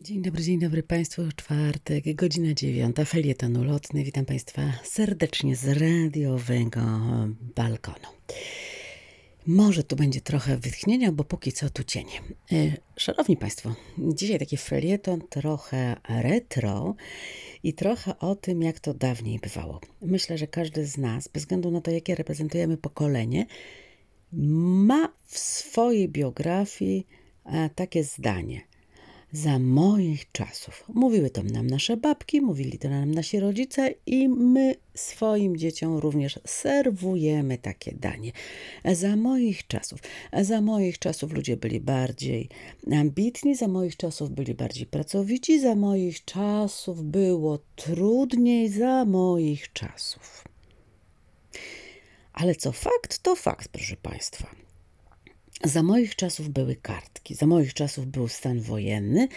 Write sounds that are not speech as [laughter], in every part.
Dzień dobry, dzień dobry Państwu. Czwartek, godzina dziewiąta, felieton ulotny. Witam Państwa serdecznie z radiowego balkonu. Może tu będzie trochę wytchnienia, bo póki co tu cienie. E, szanowni Państwo, dzisiaj taki felieton trochę retro i trochę o tym, jak to dawniej bywało. Myślę, że każdy z nas, bez względu na to, jakie reprezentujemy pokolenie, ma w swojej biografii e, takie zdanie – za moich czasów. Mówiły to nam nasze babki, mówili to nam nasi rodzice i my swoim dzieciom również serwujemy takie danie. Za moich czasów. Za moich czasów ludzie byli bardziej ambitni, za moich czasów byli bardziej pracowici, za moich czasów było trudniej, za moich czasów. Ale co fakt, to fakt, proszę Państwa. Za moich czasów były kartki, za moich czasów był stan wojenny,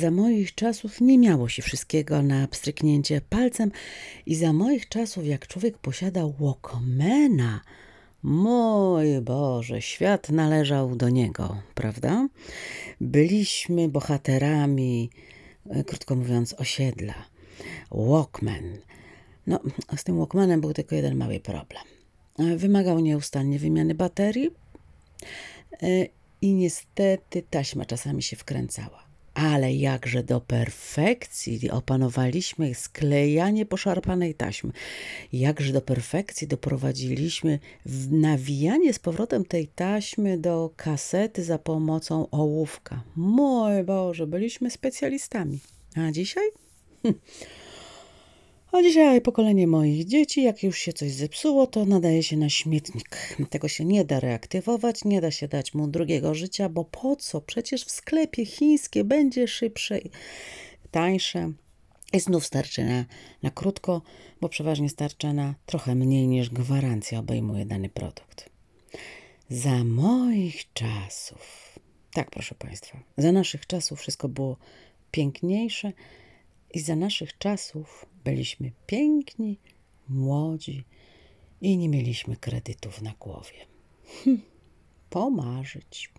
za moich czasów nie miało się wszystkiego na pstryknięcie palcem i za moich czasów, jak człowiek posiadał Walkmana, mój Boże, świat należał do niego, prawda? Byliśmy bohaterami, e, krótko mówiąc, osiedla. Walkman. No, z tym Walkmanem był tylko jeden mały problem. E, wymagał nieustannie wymiany baterii, I niestety taśma czasami się wkręcała. Ale jakże do perfekcji opanowaliśmy sklejanie poszarpanej taśmy. Jakże do perfekcji doprowadziliśmy nawijanie z powrotem tej taśmy do kasety za pomocą ołówka. Mój Boże, byliśmy specjalistami. A dzisiaj? [laughs] A dzisiaj pokolenie moich dzieci, jak już się coś zepsuło, to nadaje się na śmietnik. Tego się nie da reaktywować, nie da się dać mu drugiego życia, bo po co? Przecież w sklepie chińskie będzie szybsze tańsze. I znów starczy na, na krótko, bo przeważnie starcza na trochę mniej niż gwarancja obejmuje dany produkt. Za moich czasów, tak proszę Państwa, za naszych czasów wszystko było piękniejsze i za naszych czasów byliśmy piękni, młodzi i nie mieliśmy kredytów na głowie. Hm, pomarzyć.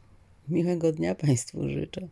Miłego dnia Państwu życzę.